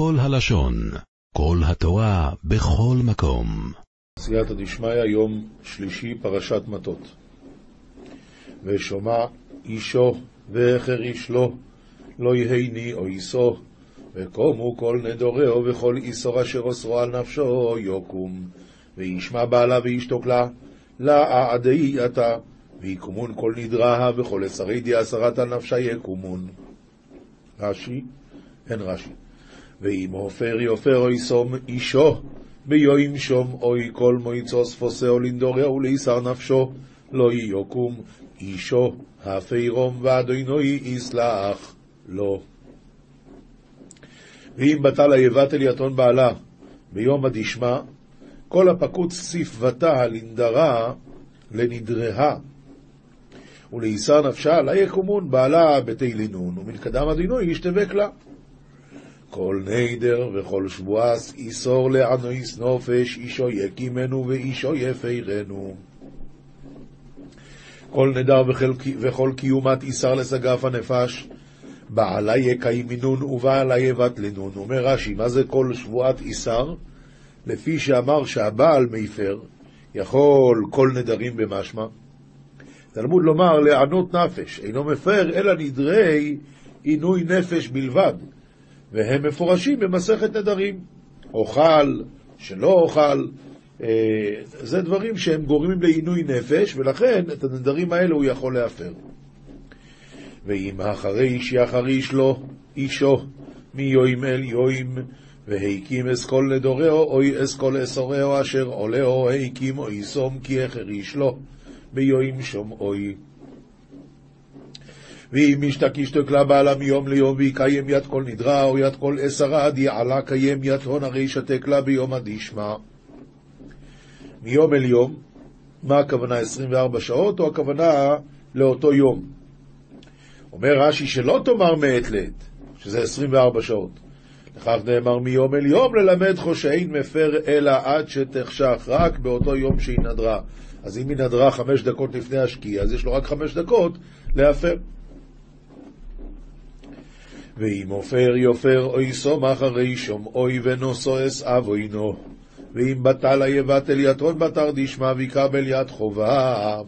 כל הלשון, כל התורה, בכל מקום. סייעתא דשמיא, יום שלישי, פרשת מטות. ושומע אישו ואחר איש לו, לא יהיני או איסו, וקומו כל נדורהו וכל איסור אשר אוסרו על נפשו יקום, וישמע בעלה וישתוק לה, לעדי עתה, ויקומון כל נדרה וכל עשרי די עשרת על נפשה יקומון. רש"י, אין רש"י. ואם עופר יופר איסום אישו, ביום שום אוי כל מויצוס פוסאו לנדורהו לישר נפשו, לא יוקום אישו הפירום ואדוני יסלח לו. ואם בטל היבטל יתון בעלה ביום הדשמא, כל הפקוץ ספבתה לנדרה לנדריה, ולעיסר נפשה לה יקומון בעלה בתי לינון, ומנקדם הדינוי ישתבק לה. כל נדר וכל שבועס איסור לענויס נופש, אישו יקימנו ואישו יפירנו. כל נדר וכל קיומת איסר לסגף הנפש, בעלה יקיימינון ובעלה יבטלנון. אומר רש"י, מה זה כל שבועת איסר? לפי שאמר שהבעל מיפר, יכול כל נדרים במשמע. תלמוד לומר לענות נפש, אינו מפר אלא נדרי עינוי נפש בלבד, והם מפורשים במסכת נדרים. אוכל, שלא אוכל, אה, זה דברים שהם גורמים לעינוי נפש, ולכן את הנדרים האלה הוא יכול להפר. ואם החריש יחריש לו אישו מיוים אל יוים, והקים אסכול לדורהו, אוי אסכול אסורהו, אשר עולהו, הקים או יסום, כי החריש לו, ביוים שום אוי. ואם משתק לה בעלה מיום ליום, ויקיים יד כל נדרה, או יד כל עשרה, עד יעלה קיים יד הון, הרי ישתק לה ביום הדשמע. מיום אל יום, מה הכוונה 24 שעות, או הכוונה לאותו יום? אומר רש"י שלא תאמר מעת לעת, שזה 24 שעות. לכך נאמר מיום אל יום ללמד חושאין מפר אלא עד שתחשך, רק באותו יום שהיא נדרה. אז אם היא נדרה חמש דקות לפני השקיע, אז יש לו רק חמש דקות להפר. ואם עופר יופר אוי הרי שום אוי ונוסו אסאב אוינו. ואם בטל היבטל יתרון בתר דשמא ויקבל יד חובה.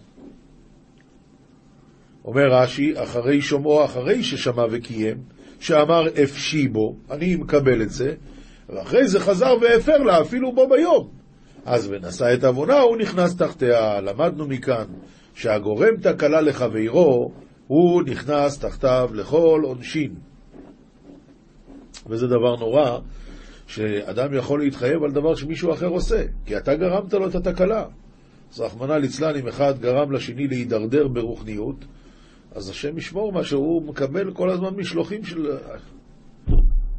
אומר רש"י, אחרי שומעו, אחרי ששמע וקיים, שאמר אפשי בו, אני מקבל את זה, ואחרי זה חזר והפר לה אפילו בו ביום. אז ונשא את עוונה, הוא נכנס תחתיה. למדנו מכאן שהגורם תקלה לחברו, הוא נכנס תחתיו לכל עונשין. וזה דבר נורא, שאדם יכול להתחייב על דבר שמישהו אחר עושה, כי אתה גרמת לו את התקלה. אז רחמנא ליצלן, אם אחד גרם לשני להידרדר ברוחניות, אז השם ישמור מה שהוא מקבל כל הזמן משלוחים של...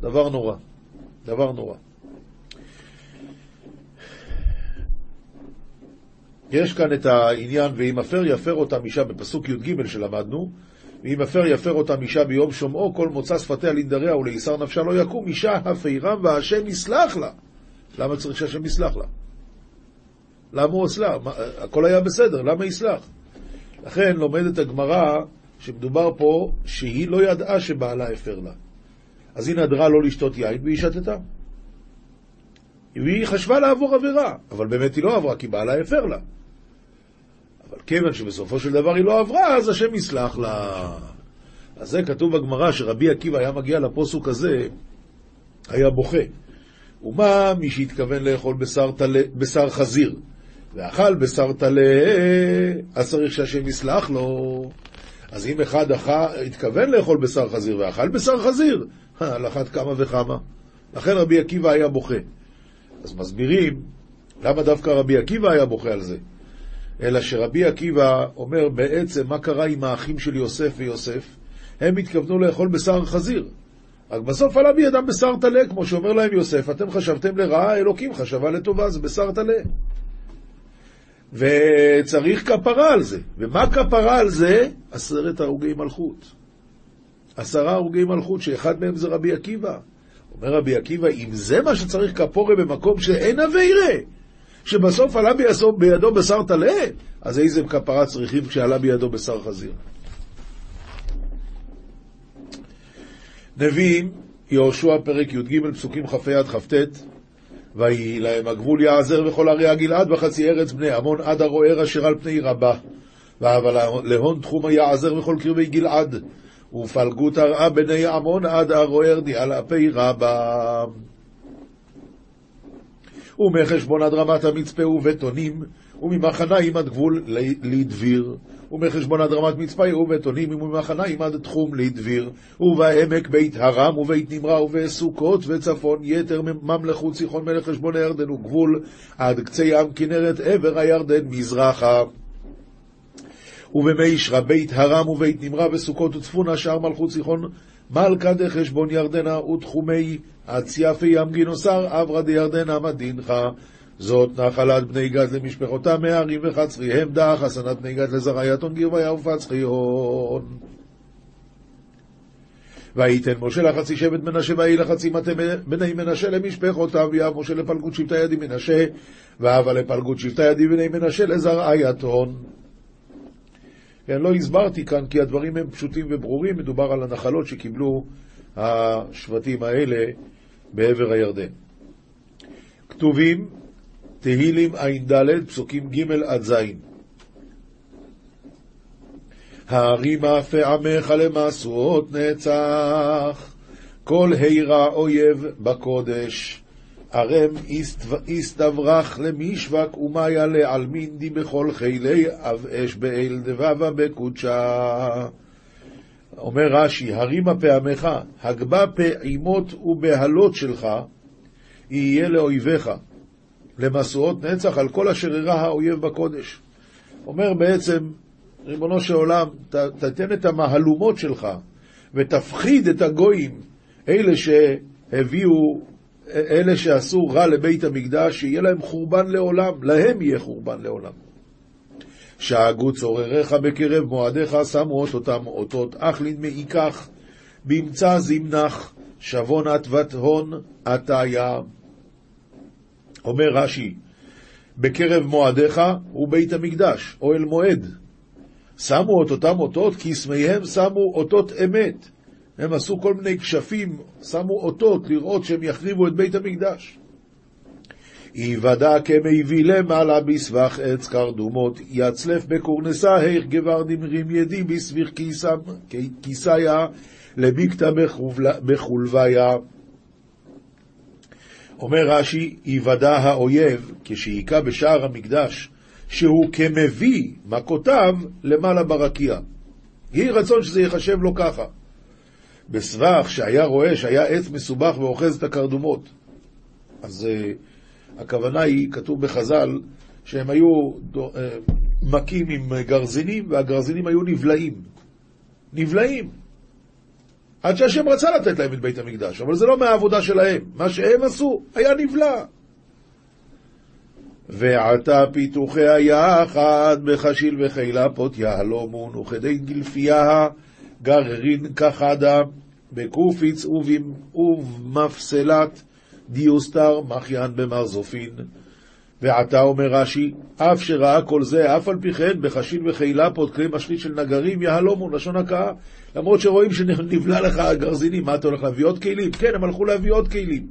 דבר נורא. דבר נורא. יש כאן את העניין, ואם אפר יפר אותם אישה בפסוק י"ג שלמדנו, ואם אפר יפר אותם אישה ביום שומעו, כל מוצא שפתיה לנדריה ולעיסר נפשה לא יקום, אישה הפירם והשם יסלח לה. למה צריך שהשם יסלח לה? למה הוא אסלה? הכל היה בסדר, למה יסלח? לכן לומדת הגמרא שמדובר פה שהיא לא ידעה שבעלה הפר לה. אז היא נדרה לא לשתות יין והיא שתתה. והיא חשבה לעבור עבירה, אבל באמת היא לא עברה כי בעלה הפר לה. כיוון שבסופו של דבר היא לא עברה, אז השם יסלח לה. אז זה כתוב בגמרא שרבי עקיבא היה מגיע לפוסוק הזה, היה בוכה. ומה מי שהתכוון לאכול בשר, תלה, בשר חזיר, ואכל בשר טלה, אז צריך שהשם יסלח לו. אז אם אחד אכל, התכוון לאכול בשר חזיר ואכל בשר חזיר, על אחת כמה וכמה. לכן רבי עקיבא היה בוכה. אז מסבירים למה דווקא רבי עקיבא היה בוכה על זה. אלא שרבי עקיבא אומר בעצם מה קרה עם האחים של יוסף ויוסף. הם התכוונו לאכול בשר חזיר. רק בסוף עלה בידם בשר טלה, כמו שאומר להם יוסף, אתם חשבתם לרעה, אלוקים חשבה לטובה, זה בשר טלה. וצריך כפרה על זה. ומה כפרה על זה? עשרת הרוגי מלכות. עשרה הרוגי מלכות, שאחד מהם זה רבי עקיבא. אומר רבי עקיבא, אם זה מה שצריך כפורה במקום שאין אבירה, שבסוף עלה בידו, בידו בשר טלה, אז איזה כפרה צריכים כשעלה בידו בשר חזיר? נביאים יהושע פרק י"ג פסוקים כ"ה עד כ"ט ויהי להם הגבול יעזר וכל ערי הגלעד וחצי ארץ בני עמון עד הרוער אשר על פני רבה. אבל להון תחום היעזר וכל קרבי גלעד ופלגות הרעה בני עמון עד הרוער דיאל אפי רבה ומחשבון עד רמת המצפה ובטונים וממחניים עד גבול לדביר. ומחשבון עד רמת מצפה ובטונים וממחניים עד תחום לדביר. ובעמק בית הרם ובית נמרה ובסוכות וצפון יתר ממלכות סיחון מלך חשבון הירדן וגבול עד קצה ים כנרת עבר הירדן מזרחה. ובמישרה בית הרם ובית נמרה וסוכות וצפונה שער מלכות סיחון מלכה דחשבון ירדנה ותחומי אציפי ים גינוסר אברה דירדנה מדינך זאת נחלת בני גד למשפחותם מהרים וחצריהם דח, חסנת בני גד לזרעייתון גרביה ופצחיון. וייתן משה לחצי שבט מנשה ויהי לחצי מטה בני מנשה למשפחותיו ויאב משה לפלגות שבטי ידי מנשה ואהבה לפלגות שבטי ידי בני מנשה לזרעייתון. כן, לא הסברתי כאן כי הדברים הם פשוטים וברורים, מדובר על הנחלות שקיבלו השבטים האלה בעבר הירדן. כתובים תהילים ע"ד, פסוקים ג' עד ז'. הרימה פעמך למשואות נצח, כל הירא אויב בקודש. ערם יסתברך למשבק ומאיה לעלמין די בכל חילי אב אש באל דבבה בקודשה. אומר רש"י, הרימה פעמך, הגבה פעימות ובהלות שלך, יהיה לאויביך. למשואות נצח על כל אשר אירע האויב בקודש. אומר בעצם, ריבונו של עולם, תתן את המהלומות שלך ותפחיד את הגויים, אלה שהביאו, אלה שעשו רע לבית המקדש, שיהיה להם חורבן לעולם, להם יהיה חורבן לעולם. שאגו צורריך בקרב מועדיך, שמו אותם אותות, אחלין מעיקח, באמצע זמנך, שבון עטבת הון, עטיה. אומר רש"י, בקרב מועדיך הוא בית המקדש, אוהל מועד. שמו את אותם אותות, כי סמיהם שמו אותות אמת. הם עשו כל מיני כשפים, שמו אותות לראות שהם יחריבו את בית המקדש. היוודע כמביא למעלה בסבך עץ קרדומות, יצלף בקורנסה, היך גבר דמרים ידי בסביך כיסיה, לביקתא בחולביה. אומר רש"י, היוודע האויב כשהיכה בשער המקדש, שהוא כמביא מכותיו למעלה ברקיע. יהי רצון שזה ייחשב לו ככה. בסבך שהיה רואה שהיה עץ מסובך ואוחז את הקרדומות. אז uh, הכוונה היא, כתוב בחז"ל, שהם היו uh, מכים עם גרזינים, והגרזינים היו נבלעים. נבלעים. עד שהשם רצה לתת להם את בית המקדש, אבל זה לא מהעבודה שלהם. מה שהם עשו היה נבלע. ועתה פיתוחיה יחד בחשיל וחילה פות יהלומון וכדי גלפיה גררין כחדה בקופיץ ובמפסלת דיוסטר מחיין במרזופין. ועתה אומר רש"י, אף שראה כל זה, אף על פי כן, בחשיל וחילה פות כלי משחית של נגרים יהלומון, לשון הכאה. למרות שרואים שנבלע לך הגרזינים, מה אתה הולך להביא עוד כלים? כן, הם הלכו להביא עוד כלים.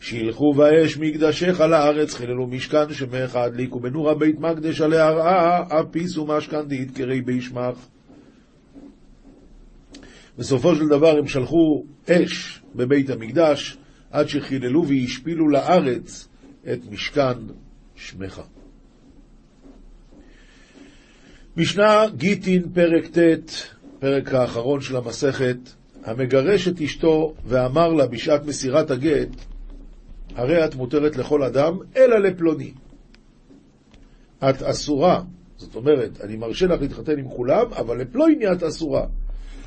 שילכו באש מקדשך לארץ, חיללו משכן שמך הדליקו בנורה בית מקדש עלי הרעה, אפיסו משכן דהתקרי בישמך. בסופו של דבר הם שלחו אש בבית המקדש, עד שחיללו והשפילו לארץ את משכן שמך. משנה גיטין פרק ט', פרק האחרון של המסכת, המגרש את אשתו ואמר לה בשעת מסירת הגט, הרי את מותרת לכל אדם, אלא לפלוני. את אסורה, זאת אומרת, אני מרשה לך להתחתן עם כולם, אבל לפלוני את אסורה.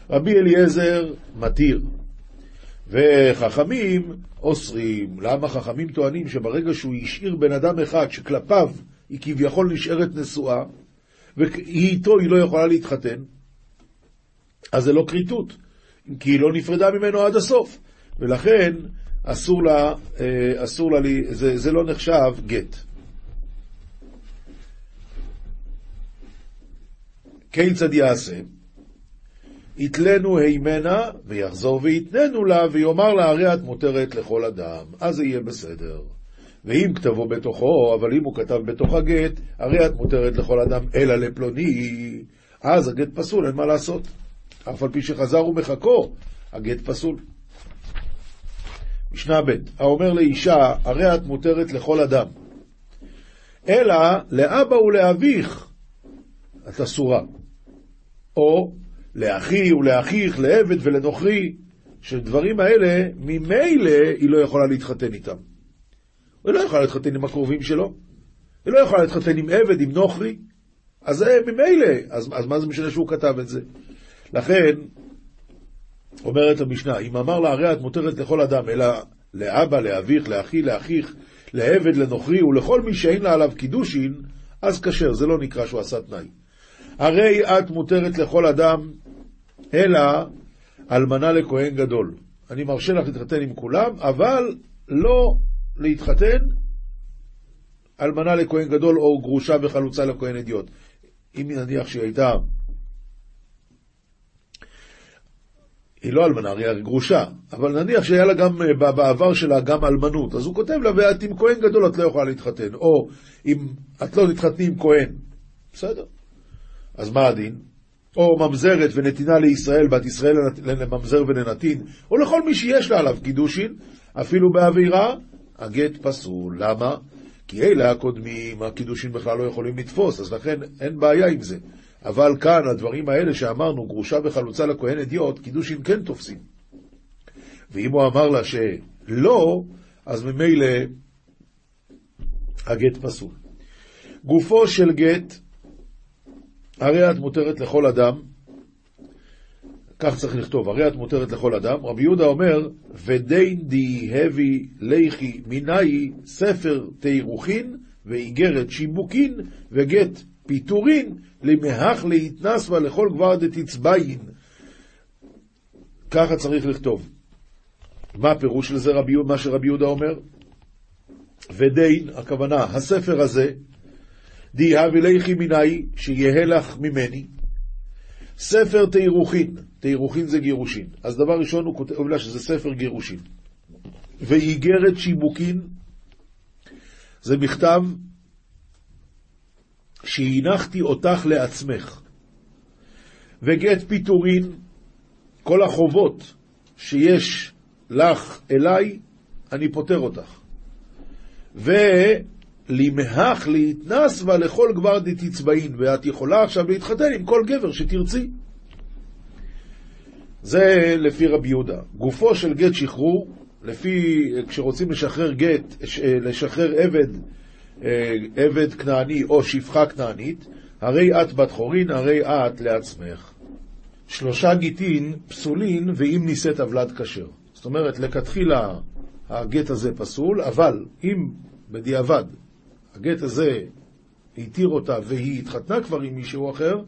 רבי אליעזר מתיר, וחכמים אוסרים. למה חכמים טוענים שברגע שהוא השאיר בן אדם אחד שכלפיו היא כביכול נשארת נשואה, ואיתו היא לא יכולה להתחתן, אז זה לא כריתות, כי היא לא נפרדה ממנו עד הסוף. ולכן אסור לה, אה, אסור לה, זה, זה לא נחשב גט. כיצד יעשה? יתלנו הימנה, ויחזור ויתננו לה, ויאמר לה, הרי את מותרת לכל אדם, אז זה יהיה בסדר. ואם כתבו בתוכו, אבל אם הוא כתב בתוך הגט, הרי את מותרת לכל אדם, אלא לפלוני, אז הגט פסול, אין מה לעשות. אף על פי שחזר ומחכו, הגט פסול. משנה ב' האומר לאישה, הרי את מותרת לכל אדם. אלא לאבא ולאביך את אסורה. או לאחי ולאחיך, לעבד ולנוכרי, שדברים האלה, ממילא היא לא יכולה להתחתן איתם. היא לא יכולה להתחתן עם הקרובים שלו, היא לא יכולה להתחתן עם עבד, עם נוכרי, אז זה ממילא, אז, אז מה זה משנה שהוא כתב את זה? לכן, אומרת המשנה, אם אמר לה, הרי את מותרת לכל אדם, אלא לאבא, לאביך, לאחי, לאחיך, לעבד, לנוכרי ולכל מי שאין לה עליו קידושין, אז כשר, זה לא נקרא שהוא עשה תנאי. הרי את מותרת לכל אדם, אלא אלמנה לכהן גדול. אני מרשה לך להתחתן עם כולם, אבל לא להתחתן אלמנה לכהן גדול או גרושה וחלוצה לכהן אדיוט. אם נניח שהיא הייתה היא לא אלמנה, היא גרושה, אבל נניח שהיה לה גם, אה, בעבר שלה גם אלמנות, אז הוא כותב לה, ואת עם כהן גדול את לא יכולה להתחתן, או אם את לא תתחתני עם כהן, בסדר. אז מה הדין? או ממזרת ונתינה לישראל, בת ישראל לממזר ולנתין, או לכל מי שיש לה עליו קידושין, אפילו בעבירה, הגט פסול. למה? כי אלה הקודמים, הקידושין בכלל לא יכולים לתפוס, אז לכן אין בעיה עם זה. אבל כאן, הדברים האלה שאמרנו, גרושה וחלוצה לכהן אדיוט, קידושין כן תופסים. ואם הוא אמר לה שלא, אז ממילא הגט פסול. גופו של גט, הרי את מותרת לכל אדם, כך צריך לכתוב, הרי את מותרת לכל אדם. רבי יהודה אומר, ודין די יהוי ליכי מינאי ספר תירוכין ואיגרת שיבוקין וגט פיטורין למהך להתנסבא לכל גבר דתיצביין. ככה צריך לכתוב. מה הפירוש של רבי, מה שרבי יהודה אומר? ודין, הכוונה, הספר הזה, די יהוי ליכי מינאי, שיהא לך ממני, ספר תירוכין, תירוכין זה גירושין. אז דבר ראשון הוא כותב לה שזה ספר גירושין. ואיגרת שיבוקין, זה מכתב שהנחתי אותך לעצמך. וגט פיטורין, כל החובות שיש לך אליי, אני פוטר אותך. ולמהך להתנסבא לכל גבר דתיצביין, ואת יכולה עכשיו להתחתן עם כל גבר שתרצי. זה לפי רבי יהודה. גופו של גט שחרור, לפי, כשרוצים לשחרר גט, לשחרר עבד אה, עבד כנעני או שפחה כנענית, הרי את בת חורין, הרי את לעצמך. שלושה גיטין פסולין ואם נישאת עוולת כשר. זאת אומרת, לכתחילה הגט הזה פסול, אבל אם בדיעבד הגט הזה התיר אותה והיא התחתנה כבר עם מישהו אחר,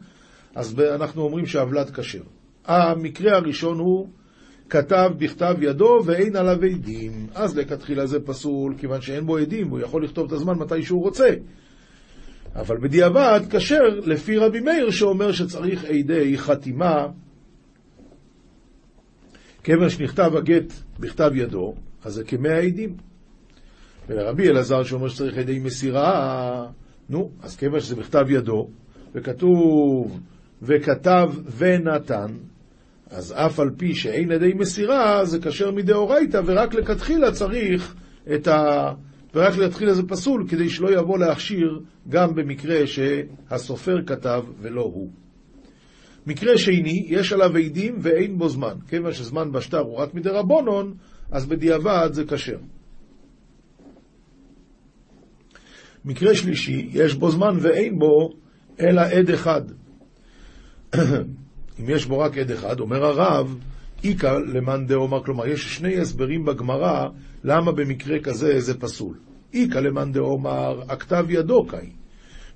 אז אנחנו אומרים שעוולת כשר. המקרה הראשון הוא כתב בכתב ידו ואין עליו עדים, אז לכתחילה זה פסול, כיוון שאין בו עדים, הוא יכול לכתוב את הזמן מתי שהוא רוצה. אבל בדיעבד, כשר לפי רבי מאיר שאומר שצריך עדי חתימה, כיוון שנכתב הגט בכתב ידו, אז זה כמאה עדים. ולרבי אלעזר שאומר שצריך עדי מסירה, נו, אז כיוון שזה בכתב ידו, וכתוב וכתב ונתן, אז אף על פי שאין ידי מסירה, זה כשר מדאורייתא, ורק לכתחילה צריך את ה... ורק לכתחילה זה פסול, כדי שלא יבוא להכשיר גם במקרה שהסופר כתב ולא הוא. מקרה שני, יש עליו עדים ואין בו זמן. כיוון שזמן בשטר הוא רק מדרבנון, אז בדיעבד זה כשר. מקרה שלישי, יש בו זמן ואין בו אלא עד אחד. אם יש בו רק עד אחד, אומר הרב, איכא למאן דאומר, כלומר, יש שני הסברים בגמרא למה במקרה כזה זה פסול. איכא למאן דאומר, הכתב ידו קאי.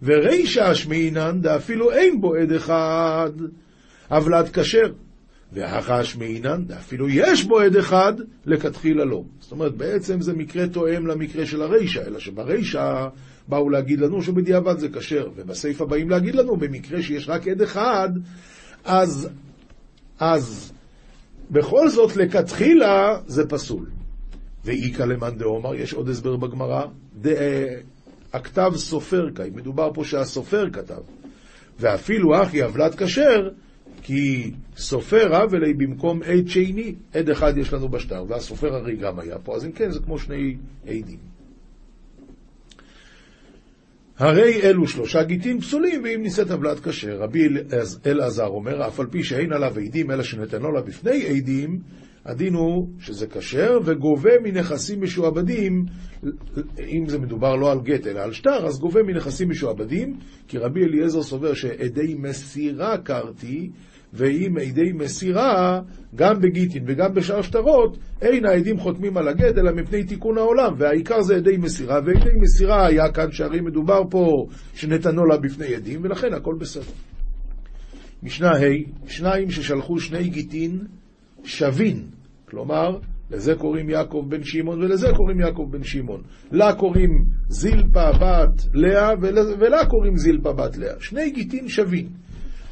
ורישא אשמעינן דאפילו אין בו עד אחד, עוולת כשר. והכה אשמעינן דאפילו יש בו עד אחד, לכתחילה לא. זאת אומרת, בעצם זה מקרה תואם למקרה של הרישא, אלא שברישא באו להגיד לנו שבדיעבד זה כשר, ובסעיף הבאים להגיד לנו, במקרה שיש רק עד אחד, אז אז בכל זאת, לכתחילה זה פסול. ואיכא למאן דאמר, יש עוד הסבר בגמרא, הכתב סופר קאי, מדובר פה שהסופר כתב. ואפילו אחי אבלת כשר, כי סופר אבלי במקום עד שני, עד אחד יש לנו בשטר, והסופר הרי גם היה פה, אז אם כן, זה כמו שני עדים. הרי אלו שלושה גיטין פסולים, ואם נישאת עוולת כשר. רבי אלעזר אומר, אף על פי שאין עליו עדים, אלא שנתנו לה בפני עדים, הדין הוא שזה כשר, וגובה מנכסים משועבדים, אם זה מדובר לא על גט אלא על שטר, אז גובה מנכסים משועבדים, כי רבי אליעזר סובר שעדי מסירה קרתי, ואם עדי מסירה, גם בגיטין וגם בשאר שטרות, אין העדים חותמים על הגט, אלא מפני תיקון העולם, והעיקר זה עדי מסירה, ועדי מסירה היה כאן, שהרי מדובר פה שנתנו לה בפני עדים, ולכן הכל בסדר. משנה ה', שניים ששלחו שני גיטין שווין, כלומר, לזה קוראים יעקב בן שמעון ולזה קוראים יעקב בן שמעון. לה קוראים זילפה בת לאה ולה קוראים זילפה בת לאה. שני גיטין שווין.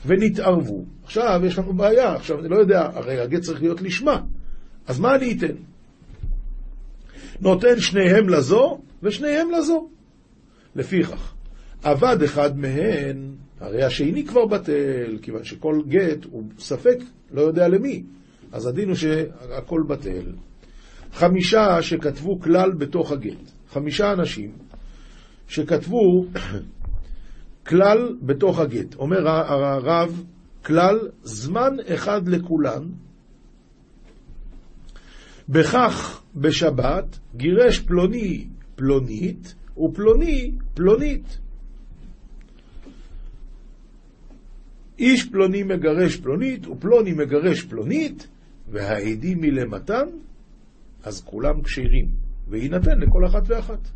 ונתערבו. עכשיו יש לנו בעיה, עכשיו אני לא יודע, הרי הגט צריך להיות לשמה, אז מה אני אתן? נותן שניהם לזו ושניהם לזו. לפיכך, עבד אחד מהן, הרי השני כבר בטל, כיוון שכל גט הוא ספק, לא יודע למי, אז הדין הוא שהכל בטל. חמישה שכתבו כלל בתוך הגט, חמישה אנשים שכתבו כלל בתוך הגט. אומר הרב, כלל זמן אחד לכולן, בכך בשבת גירש פלוני פלונית ופלוני פלונית. איש פלוני מגרש פלונית ופלוני מגרש פלונית והעדים מלמתן, אז כולם כשירים, ויינתן לכל אחת ואחת.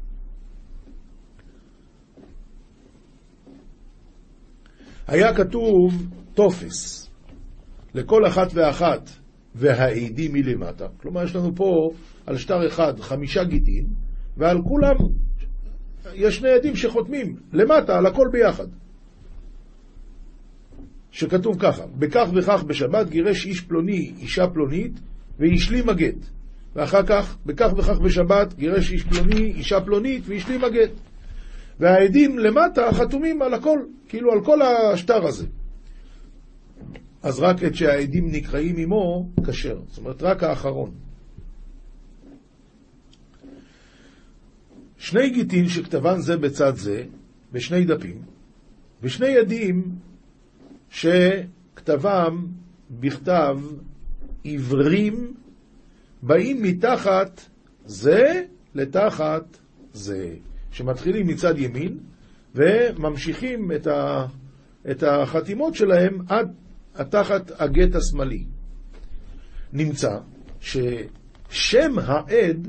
היה כתוב טופס לכל אחת ואחת והעדים מלמטה. כלומר, יש לנו פה על שטר אחד חמישה גיטין, ועל כולם יש שני עדים שחותמים למטה על הכל ביחד. שכתוב ככה, בכך וכך בשבת גירש איש פלוני אישה פלונית והשלים הגט. ואחר כך, בכך וכך בשבת גירש איש פלוני אישה פלונית והשלים הגט. והעדים למטה חתומים על הכל, כאילו על כל השטר הזה. אז רק את שהעדים נקראים עמו, כשר. זאת אומרת, רק האחרון. שני גיטין שכתבן זה בצד זה, בשני דפים, ושני ידים שכתבם בכתב עיוורים באים מתחת זה לתחת זה. שמתחילים מצד ימין וממשיכים את, ה, את החתימות שלהם עד תחת הגט השמאלי. נמצא ששם העד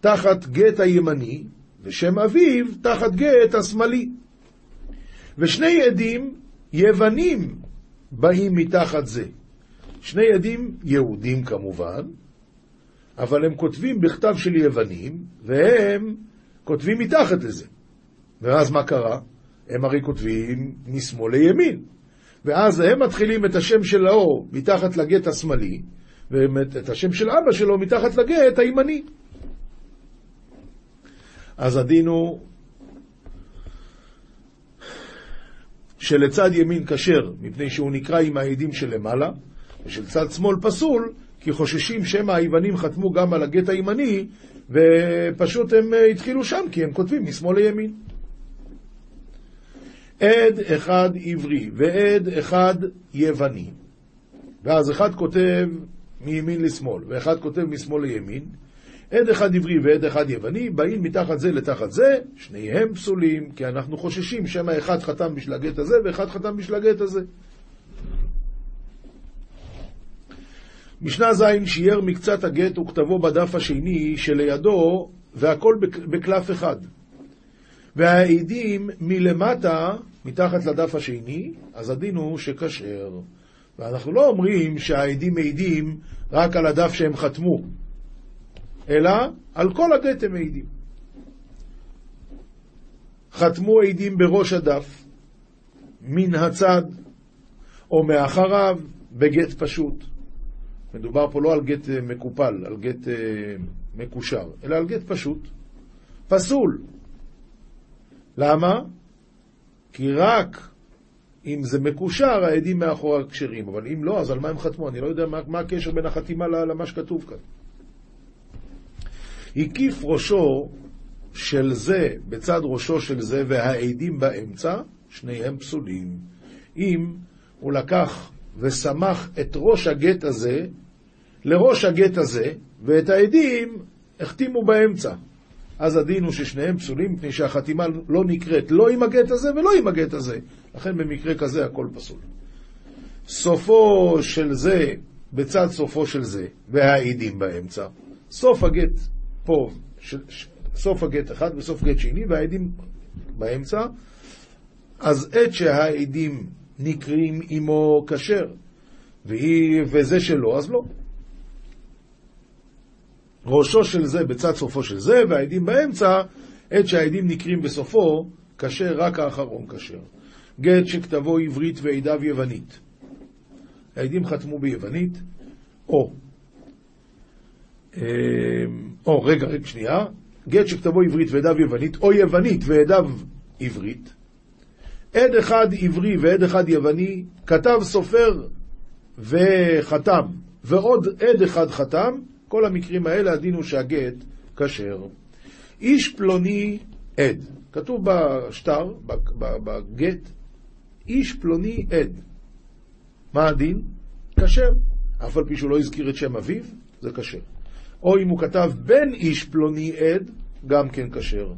תחת גט הימני ושם אביו תחת גט השמאלי. ושני עדים יוונים באים מתחת זה. שני עדים יהודים כמובן, אבל הם כותבים בכתב של יוונים, והם כותבים מתחת לזה. ואז מה קרה? הם הרי כותבים משמאל לימין. ואז הם מתחילים את השם של האור מתחת לגט השמאלי, ואת השם של אבא שלו מתחת לגט הימני. אז הדין הוא שלצד ימין כשר, מפני שהוא נקרא עם העדים שלמעלה, ושל צד שמאל פסול, כי חוששים שמא היוונים חתמו גם על הגט הימני, ופשוט הם אה, התחילו שם, כי הם כותבים משמאל לימין. עד אחד עברי ועד אחד יווני. ואז אחד כותב מימין לשמאל, ואחד כותב משמאל לימין. עד אחד עברי ועד אחד יווני, באים מתחת זה לתחת זה, שניהם פסולים, כי אנחנו חוששים שמא אחד חתם בשביל הגט הזה ואחד חתם בשביל הגט הזה. משנה ז' שיער מקצת הגט וכתבו בדף השני שלידו, והכל בקלף אחד. והעדים מלמטה, מתחת לדף השני, אז הדין הוא שכשר. ואנחנו לא אומרים שהעדים מעידים רק על הדף שהם חתמו, אלא על כל הגט הם מעידים. חתמו עדים בראש הדף, מן הצד, או מאחריו, בגט פשוט. מדובר פה לא על גט אה, מקופל, על גט אה, מקושר, אלא על גט פשוט. פסול. למה? כי רק אם זה מקושר, העדים מאחורי כשרים, אבל אם לא, אז על מה הם חתמו? אני לא יודע מה, מה הקשר בין החתימה למה שכתוב כאן. הקיף ראשו של זה בצד ראשו של זה והעדים באמצע, שניהם פסולים. אם הוא לקח וסמך את ראש הגט הזה לראש הגט הזה, ואת העדים החתימו באמצע. אז הדין הוא ששניהם פסולים, מפני שהחתימה לא נקראת לא עם הגט הזה ולא עם הגט הזה. לכן במקרה כזה הכל פסול. סופו של זה בצד סופו של זה, והעדים באמצע. סוף הגט פה, ש, סוף הגט אחד וסוף גט שני, והעדים באמצע. אז עת שהעדים נקרים עמו כשר, וזה שלא, אז לא. ראשו של זה בצד סופו של זה, והעדים באמצע, עת שהעדים נקרים בסופו, כשר רק האחרון כשר. גט שכתבו עברית ועדיו יוונית. העדים חתמו ביוונית, או, אמ, או, רגע, רגע, שנייה, גט שכתבו עברית ועדיו יוונית, או יוונית ועדיו עברית. עד אחד עברי ועד אחד יווני, כתב סופר וחתם, ועוד עד אחד חתם, כל המקרים האלה הדין הוא שהגט כשר. איש פלוני עד. כתוב בשטר, בגט, איש פלוני עד. מה הדין? כשר. אף על פי שהוא לא הזכיר את שם אביו, זה כשר. או אם הוא כתב בן איש פלוני עד, גם כן כשר.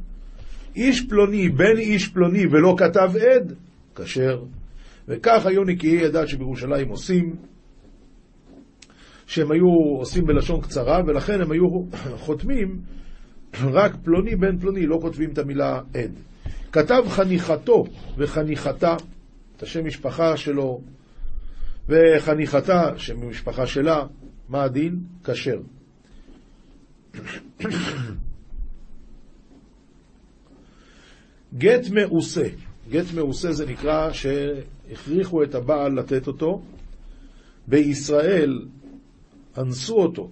איש פלוני, בן איש פלוני, ולא כתב עד, כשר. וכך היו נקיי הדת שבירושלים עושים, שהם היו עושים בלשון קצרה, ולכן הם היו חותמים רק פלוני בן פלוני, לא כותבים את המילה עד. כתב חניכתו וחניכתה, את השם משפחה שלו, וחניכתה, שם משפחה שלה, מה הדין? כשר. גט מעושה, גט מעושה זה נקרא שהכריחו את הבעל לתת אותו. בישראל אנסו אותו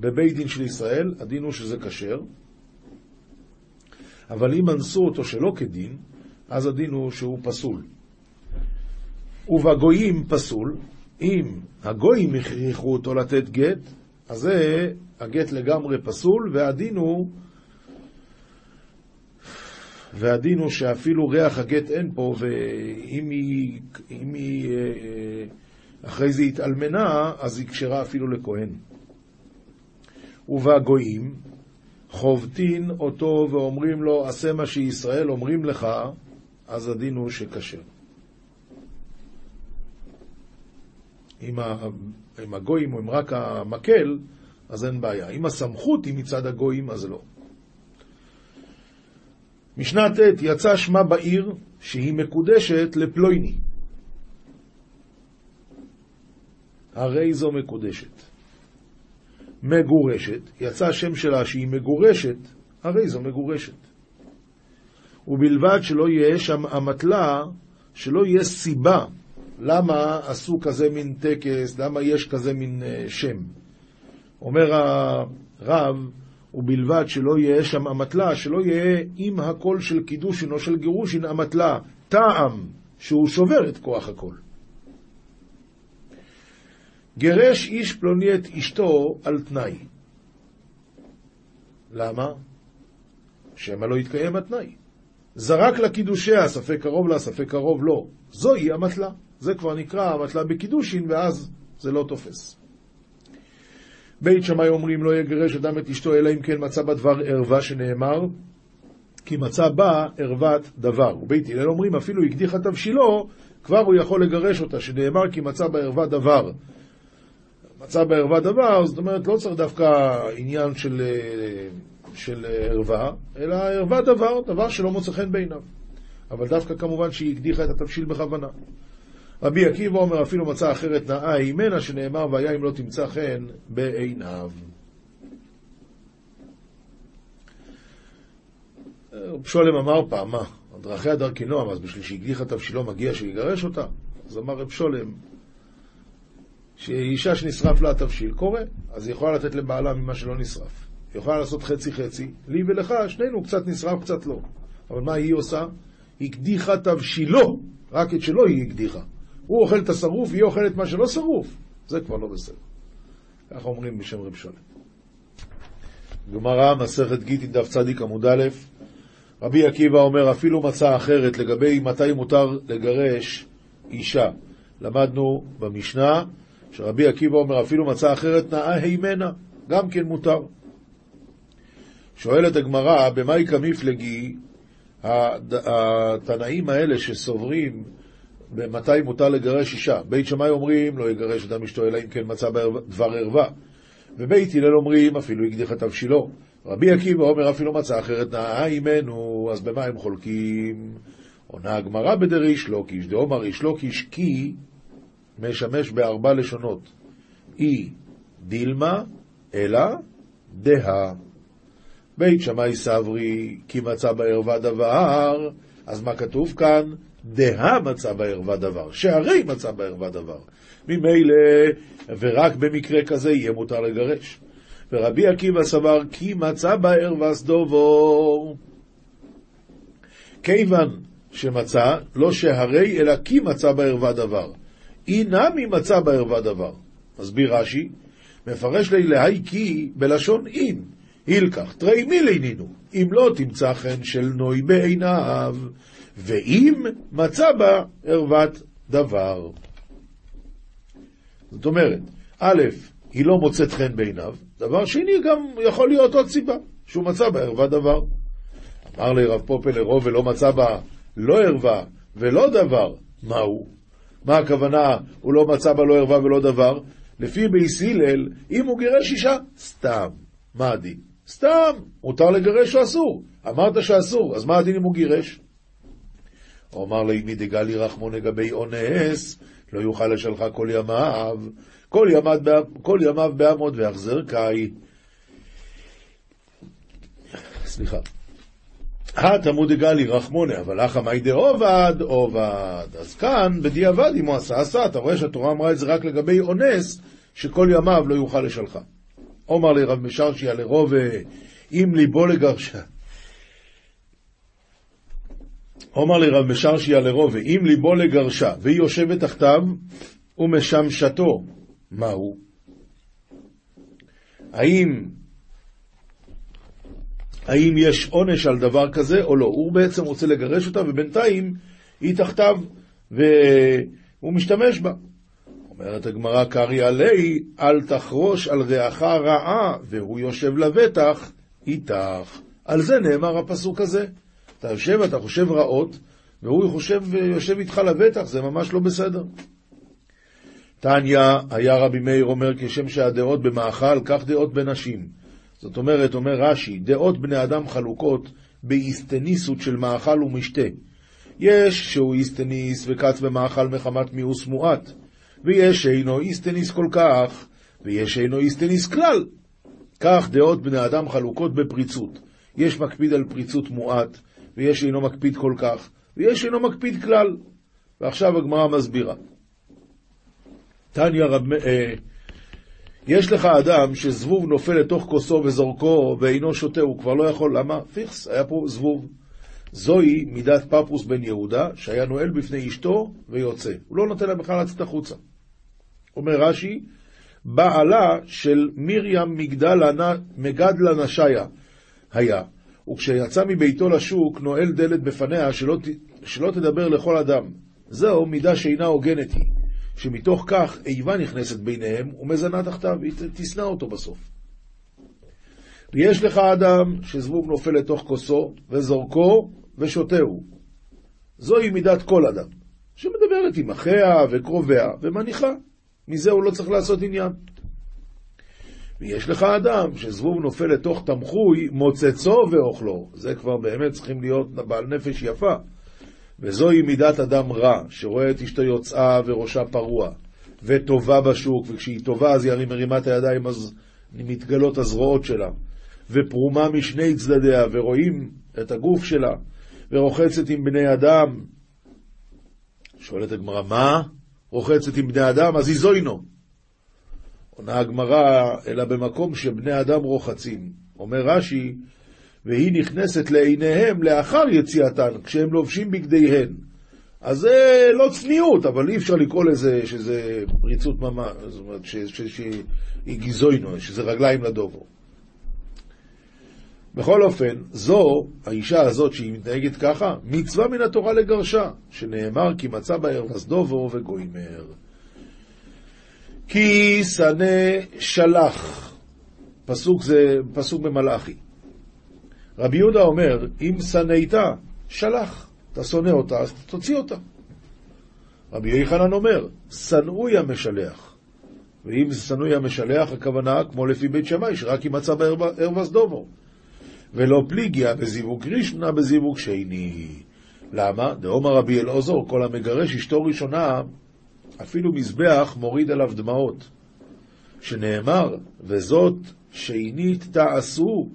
בבית דין של ישראל, הדין הוא שזה כשר, אבל אם אנסו אותו שלא כדין, אז הדין הוא שהוא פסול. ובגויים פסול, אם הגויים הכריחו אותו לתת גט, אז זה הגט לגמרי פסול, והדין הוא והדין הוא שאפילו ריח הגט אין פה, ואם היא, היא אה, אה, אחרי זה התאלמנה, אז היא כשרה אפילו לכהן. ובגויים חובטין אותו ואומרים לו, עשה מה שישראל אומרים לך, אז הדין הוא שכשר. אם הגויים הם רק המקל, אז אין בעיה. אם הסמכות היא מצד הגויים, אז לא. משנה ט' יצא שמה בעיר שהיא מקודשת לפלויני. הרי זו מקודשת. מגורשת, יצא שם שלה שהיא מגורשת, הרי זו מגורשת. ובלבד שלא יהיה שם אמתלה, שלא יהיה סיבה למה עשו כזה מין טקס, למה יש כזה מין אה, שם. אומר הרב, ובלבד שלא יהיה שם אמתלה, שלא יהיה עם הקול של קידושין או של גירושין אמתלה, טעם שהוא שובר את כוח הקול. גירש איש פלוני את אשתו על תנאי. למה? שמא לא יתקיים התנאי. זרק לקידושיה, ספק קרוב לה, ספק קרוב לא. זוהי אמתלה. זה כבר נקרא אמתלה בקידושין, ואז זה לא תופס. בית שמאי אומרים לא יגרש אדם את אשתו אלא אם כן מצא בה דבר ערווה שנאמר כי מצא בה ערוות דבר. ובית הלל אומרים אפילו הקדיחה תבשילו כבר הוא יכול לגרש אותה שנאמר כי מצא בה ערווה דבר. מצא בה ערווה דבר זאת אומרת לא צריך דווקא עניין של, של ערווה אלא ערווה דבר, דבר שלא מוצא חן בעיניו. אבל דווקא כמובן שהיא הקדיחה את התבשיל בכוונה. רבי עקיבא אומר, אפילו מצא אחרת נאה הימנה, שנאמר, והיה אם לא תמצא חן בעיניו. שולם אמר פעם, מה, דרכיה דרכי נועם, אז בשביל שהקדיחה תבשילו מגיע שיגרש אותה? אז אמר רב שולם, שאישה שנשרף לה התבשיל, קורה, אז היא יכולה לתת לבעלה ממה שלא נשרף. היא יכולה לעשות חצי-חצי, לי ולך, שנינו, קצת נשרף, קצת לא. אבל מה היא עושה? הקדיחה תבשילו, רק את שלו היא הקדיחה. הוא אוכל את השרוף, היא אוכלת מה שלא שרוף. זה כבר לא בסדר. ככה אומרים בשם רב שולם. גמרא, מסכת גיטין, דף צדיק עמוד א', רבי עקיבא אומר, אפילו מצא אחרת לגבי מתי מותר לגרש אישה. למדנו במשנה שרבי עקיבא אומר, אפילו מצא אחרת נאה הימנה, גם כן מותר. שואלת הגמרא, במאי כמפלגי, התנאים האלה שסוברים במתי מותר לגרש אישה. בית שמאי אומרים, לא יגרש אדם אשתו אלא אם כן מצא דבר ערווה. ובית הלל אומרים, אפילו את תבשילו. רבי עקיבא אומר, אפילו מצא אחרת נאה עמנו, אז במה הם חולקים? עונה הגמרא בדריש לוקיש, דאמר איש לוקיש כי משמש בארבע לשונות. אי דילמה, אלא דה. בית שמאי סברי, כי מצא בערווה דבר, אז מה כתוב כאן? דה מצא בערווה דבר, שהרי מצא בערווה דבר. ממילא, ורק במקרה כזה יהיה מותר לגרש. ורבי עקיבא סבר כי מצא בערווה סדובו. כיוון שמצא, לא שהרי, אלא כי מצא בערווה דבר. אי נמי מצא בערווה דבר. מסביר רש"י, מפרש לי להי כי בלשון אין. הילקח, תראי מי לינינו, אם לא תמצא חן של נוי בעיניו, ואם מצא בה ערוות דבר. זאת אומרת, א', היא לא מוצאת חן בעיניו, דבר שני, גם יכול להיות עוד סיבה, שהוא מצא בה ערוות דבר. אמר לי רב פופל לרוב ולא מצא בה לא ערווה ולא דבר, מהו? מה הכוונה, הוא לא מצא בה לא ערווה ולא דבר? לפי בייס הלל, אם הוא גירש אישה, סתם. מה הדין? סתם, מותר לגרש או אסור? אמרת שאסור, אז מה הדין אם הוא גירש? הוא אמר לי, מי דגלי רחמון לגבי אונס, לא יוכל לשלחה כל ימיו, כל ימיו, כל ימיו בעמוד ויחזר קאי. סליחה. התמוד דגלי רחמונה, אבל אחא מאי דעובד, עובד. אז כאן, בדיעבד, אם הוא עשה, עשה. אתה רואה שהתורה אמרה את זה רק לגבי אונס, שכל ימיו לא יוכל לשלחה. אומר לי רב משרשיה לרוב, אם ליבו לגרשה. אומר לי רב משרשיה לרוב, אם ליבו לגרשה, והיא יושבת תחתיו, ומשמשתו, מהו? האם, האם יש עונש על דבר כזה או לא? הוא בעצם רוצה לגרש אותה, ובינתיים היא תחתיו, והוא משתמש בה. אומרת הגמרא, קרעי עלי, אל תחרוש על רעך רעה, והוא יושב לבטח איתך. על זה נאמר הפסוק הזה. אתה יושב, אתה חושב רעות, והוא חושב, יושב איתך לבטח, זה ממש לא בסדר. תניא, היה רבי מאיר אומר, כשם שהדעות במאכל, כך דעות בנשים. זאת אומרת, אומר רש"י, דעות בני אדם חלוקות באיסטניסות של מאכל ומשתה. יש שהוא איסטניס וקץ במאכל מחמת מיאוס מועט. ויש שאינו איסטניס כל כך, ויש שאינו איסטניס כלל. כך דעות בני אדם חלוקות בפריצות. יש מקפיד על פריצות מועט, ויש שאינו מקפיד כל כך, ויש שאינו מקפיד כלל. ועכשיו הגמרא מסבירה. תניא רב... אה, יש לך אדם שזבוב נופל לתוך כוסו וזורקו ואינו שותה, הוא כבר לא יכול, למה? פיכס, היה פה זבוב. זוהי מידת פפוס בן יהודה, שהיה נועל בפני אשתו ויוצא. הוא לא נותן לה בכלל לצאת החוצה. אומר רש"י, בעלה של מרים מגדלה נשיה היה, וכשיצא מביתו לשוק נועל דלת בפניה שלא, שלא תדבר לכל אדם. זהו מידה שאינה הוגנת היא, שמתוך כך איבה נכנסת ביניהם ומזנה תחתיו, היא תשנא אותו בסוף. ויש לך אדם שזבוב נופל לתוך כוסו וזורקו ושותהו. זוהי מידת כל אדם, שמדברת עם אחיה וקרוביה ומניחה. מזה הוא לא צריך לעשות עניין. ויש לך אדם שזבוב נופל לתוך תמחוי, מוצצו ואוכלו. זה כבר באמת צריכים להיות בעל נפש יפה. וזוהי מידת אדם רע, שרואה את אשתו יוצאה וראשה פרוע, וטובה בשוק, וכשהיא טובה אז היא מרימה את הידיים, אז מתגלות הזרועות שלה, ופרומה משני צדדיה, ורואים את הגוף שלה, ורוחצת עם בני אדם. שואלת הגמרא, מה? רוחצת עם בני אדם? אז היא זוינו. עונה הגמרא, אלא במקום שבני אדם רוחצים. אומר רש"י, והיא נכנסת לעיניהם לאחר יציאתן, כשהם לובשים בגדיהן. אז זה לא צניעות, אבל אי אפשר לקרוא לזה שזה פריצות ממש, זאת אומרת שהיא גיזוינו, שזה רגליים לדובו. בכל אופן, זו, האישה הזאת שהיא מתנהגת ככה, מצווה מן התורה לגרשה, שנאמר כי מצא בער וסדובו וגוימר. כי שנא שלח, פסוק זה פסוק במלאכי. רבי יהודה אומר, אם שנאת, שלח. אתה שונא אותה, אז תוציא אותה. רבי יוחנן אומר, שנאוי המשלח. ואם שנאוי המשלח, הכוונה כמו לפי בית שמאי, שרק אם מצא בערבס דומו. ולא פליגיה בזיווג ראשונה בזיווג שני. למה? דאמר רבי אלעזור, כל המגרש אשתו ראשונה, אפילו מזבח מוריד עליו דמעות. שנאמר, וזאת שנית תעשו,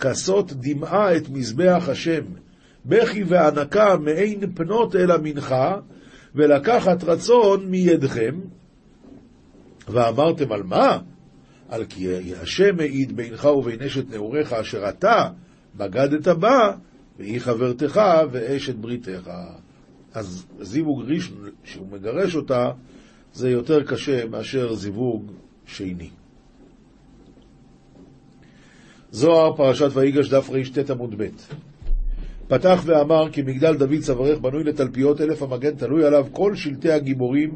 כסות דמעה את מזבח השם. בכי והנקה מעין פנות אל המנחה, ולקחת רצון מידכם. ואמרתם על מה? על כי השם מעיד בינך ובין אשת נעוריך אשר אתה בגדת בה, והיא חברתך ואשת בריתך. אז זיווג ראשון, שהוא מגרש אותה, זה יותר קשה מאשר זיווג שני. זוהר, פרשת ויגש, דף רט עמוד ב' פתח ואמר כי מגדל דוד צווארך בנוי לתלפיות אלף המגן תלוי עליו כל שלטי הגיבורים.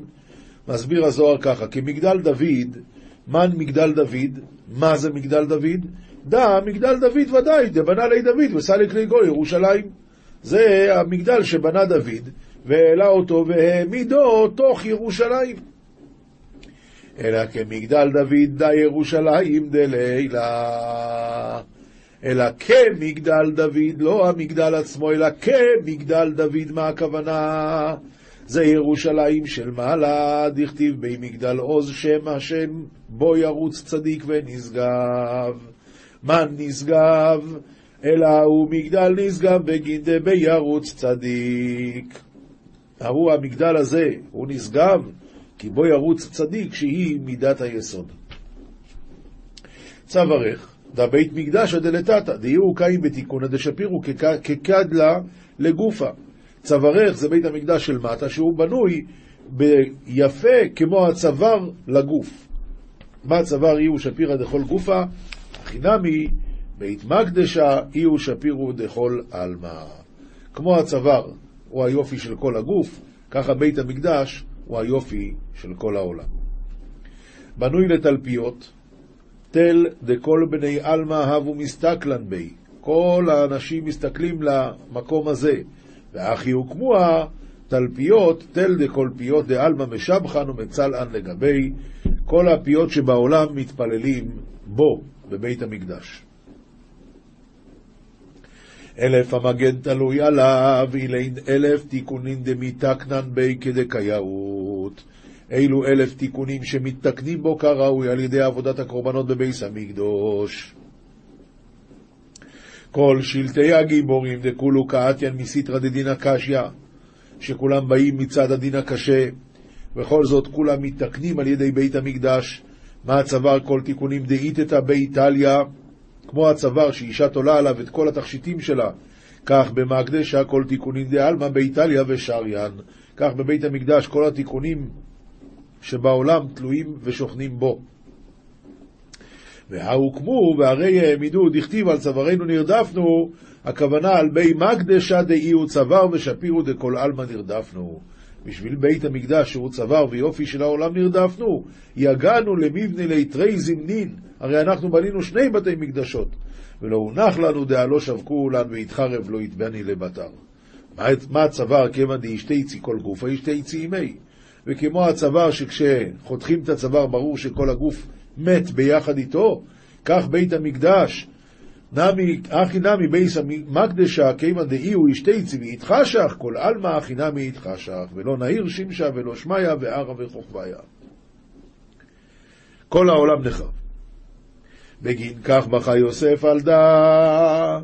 מסביר הזוהר ככה, כי מגדל דוד, מן מגדל דוד? מה זה מגדל דוד? דע מגדל דוד ודאי, דבנה לי דוד וסליק לי גוי ירושלים. זה המגדל שבנה דוד, והעלה אותו והעמידו תוך ירושלים. אלא כמגדל דוד דה ירושלים דלילה. אלא כמגדל דוד, לא המגדל עצמו, אלא כמגדל דוד, מה הכוונה? זה ירושלים של מעלה, דכתיב בי מגדל עוז שם השם, בו ירוץ צדיק ונשגב. מה נשגב? אלא הוא מגדל נשגב בגין דבי ירוץ צדיק. ההוא המגדל הזה, הוא נשגב, כי בו ירוץ צדיק, שהיא מידת היסוד. צווארך, דבית מקדשא דלתתא, דהיהו קאים בתיקונא דשפירו כקדלה לגופה. צווארך זה בית המקדש של מטה, שהוא בנוי ביפה כמו הצוואר לגוף. מה צוואר הוא שפירא דכל גופה? חינמי בית מקדשא אי הוא שפירו דכל עלמא. כמו הצוואר הוא היופי של כל הגוף, ככה בית המקדש הוא היופי של כל העולם. בנוי לתלפיות, תל דכל בני עלמא הבו מסתכלן בי. כל האנשים מסתכלים למקום הזה. ואחי הוקמוה תלפיות, תל דכל פיות דעלמא משבחן ומצלען לגבי כל הפיות שבעולם מתפללים בו, בבית המקדש. אלף המגן תלוי עליו, אילין אלף תיקונין דמיתקנן בי כדקייאות. אילו אלף תיקונים שמתקנים בו כראוי על ידי עבודת הקורבנות בביס המקדוש. כל שלטי הגיבורים דכולו קאתיין מסיתרא דדינא קשיא, שכולם באים מצד הדין הקשה, וכל זאת כולם מתקנים על ידי בית המקדש. מה הצוואר כל תיקונים דאיתתא באיטליה, כמו הצוואר שאישה תולה עליו את כל התכשיטים שלה, כך במקדשה כל תיקונים דעלמא באיטליה ושריין, כך בבית המקדש כל התיקונים שבעולם תלויים ושוכנים בו. והוקמו והרי העמידו, דכתיב על צווארנו נרדפנו, הכוונה על בי מקדשה דאי הוא צוואר ושפירו דכל עלמא נרדפנו. בשביל בית המקדש שהוא צוואר ויופי של העולם נרדפנו, יגענו למבנה ליתרי זמנין, הרי אנחנו בנינו שני בתי מקדשות, ולא הונח לנו דעה לא שווקו לנו ויתחרב לא יתבני לבתר. מה הצוואר כיוון דאישתיצי כל גוף, האישתיצי עימי. וכמו הצוואר שכשחותכים את הצוואר ברור שכל הגוף מת ביחד איתו, כך בית המקדש, נמי, הכי נמי בי מקדשא, כיוון דאיהו אשתצי ואתחשך, כל עלמא הכי נמי אתחשך, ולא נהיר שמשא ולא שמיא וארעא וכוכביא. כל העולם נחרב. בגין כך בכה יוסף על דא,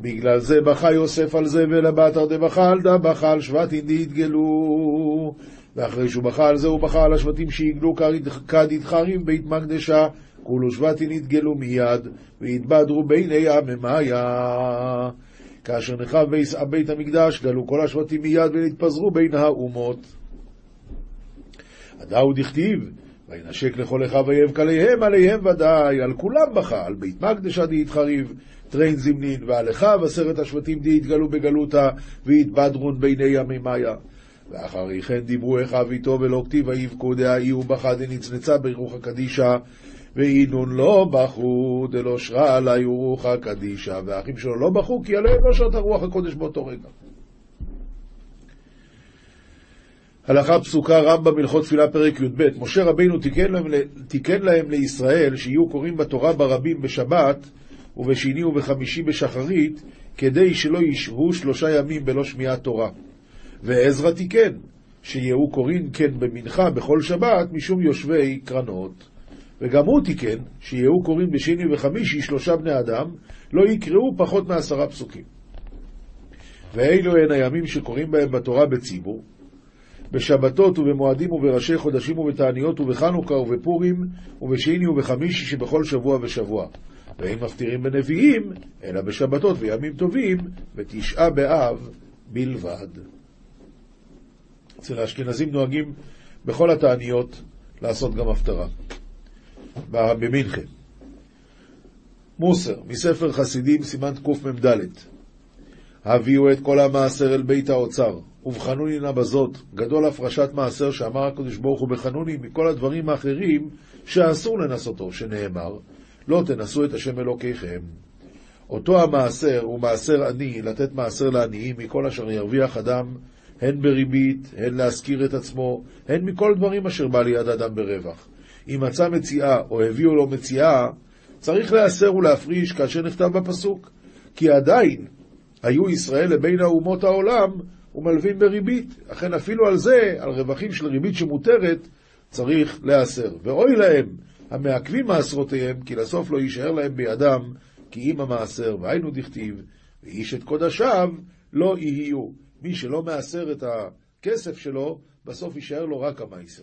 בגלל זה בכה יוסף על זה ולבתר דבכה על דא, בכה על שבטין דאתגלו. ואחרי שהוא בכה על זה, הוא בכה על השבטים שיגלו כדית חרים בית מקדשה, כולו שבטים יתגלו מיד, ויתבדרו בעיני עממיה. כאשר נחב בית המקדש, גלו כל השבטים מיד ונתפזרו בין האומות. הדאו דכתיב, וינשק לכל אחיו ויבק עליהם, עליהם ודאי, על כולם בכה, על בית מקדשה דהית חריב, טרין זמנין, ועל אחיו עשרת השבטים דהתגלו בגלותה, והתבדרון ביני ימי מאיה. ואחרי כן דיברו אחיו איתו ולא כתיב ויבכו דהאי ובכה דנצנצה ברוח הקדישה ואינון לא בכו דלא שרה עלי ורוח הקדישה והאחים שלו לא בכו כי עליהם לא שרת הרוח הקודש באותו רגע. הלכה פסוקה רמב"ם הלכות תפילה פרק י"ב משה רבינו תיקן להם, תיקן להם לישראל שיהיו קוראים בתורה ברבים בשבת ובשני ובחמישי בשחרית כדי שלא ישהו שלושה ימים בלא שמיעת תורה. ועזרא תיקן, שיהיו קוראים כן במנחה בכל שבת משום יושבי קרנות. וגם הוא תיקן, שיהיו קוראים בשני וחמישי שלושה בני אדם, לא יקראו פחות מעשרה פסוקים. ואלו הן הימים שקוראים בהם בתורה בציבור, בשבתות ובמועדים ובראשי חודשים ובתעניות ובחנוכה ובפורים ובשני ובחמישי שבכל שבוע ושבוע. ואין מפטירים בנביאים, אלא בשבתות וימים טובים, בתשעה באב בלבד. אצל האשכנזים נוהגים בכל התעניות לעשות גם הפטרה. במינכן. מוסר, מספר חסידים, סימן קמ"ד הביאו את כל המעשר אל בית האוצר, ובחנוני נא בזאת, גדול הפרשת מעשר שאמר הקדוש ברוך הוא בחנוני מכל הדברים האחרים שאסור לנסותו, שנאמר, לא תנסו את השם אלוקיכם. אותו המעשר הוא מעשר עני, לתת מעשר לעניים מכל אשר ירוויח אדם הן בריבית, הן להשכיר את עצמו, הן מכל דברים אשר בא ליד אדם ברווח. אם מצא מציאה או הביאו לו מציאה, צריך להסר ולהפריש כאשר נכתב בפסוק. כי עדיין היו ישראל לבין האומות העולם ומלווים בריבית. אכן אפילו על זה, על רווחים של ריבית שמותרת, צריך להסר. ואוי להם המעכבים מעשרותיהם, כי לסוף לא יישאר להם בידם כי אם המעשר, והיינו דכתיב, ואיש את קודשיו לא יהיו. מי שלא מעשר את הכסף שלו, בסוף יישאר לו רק המייסר.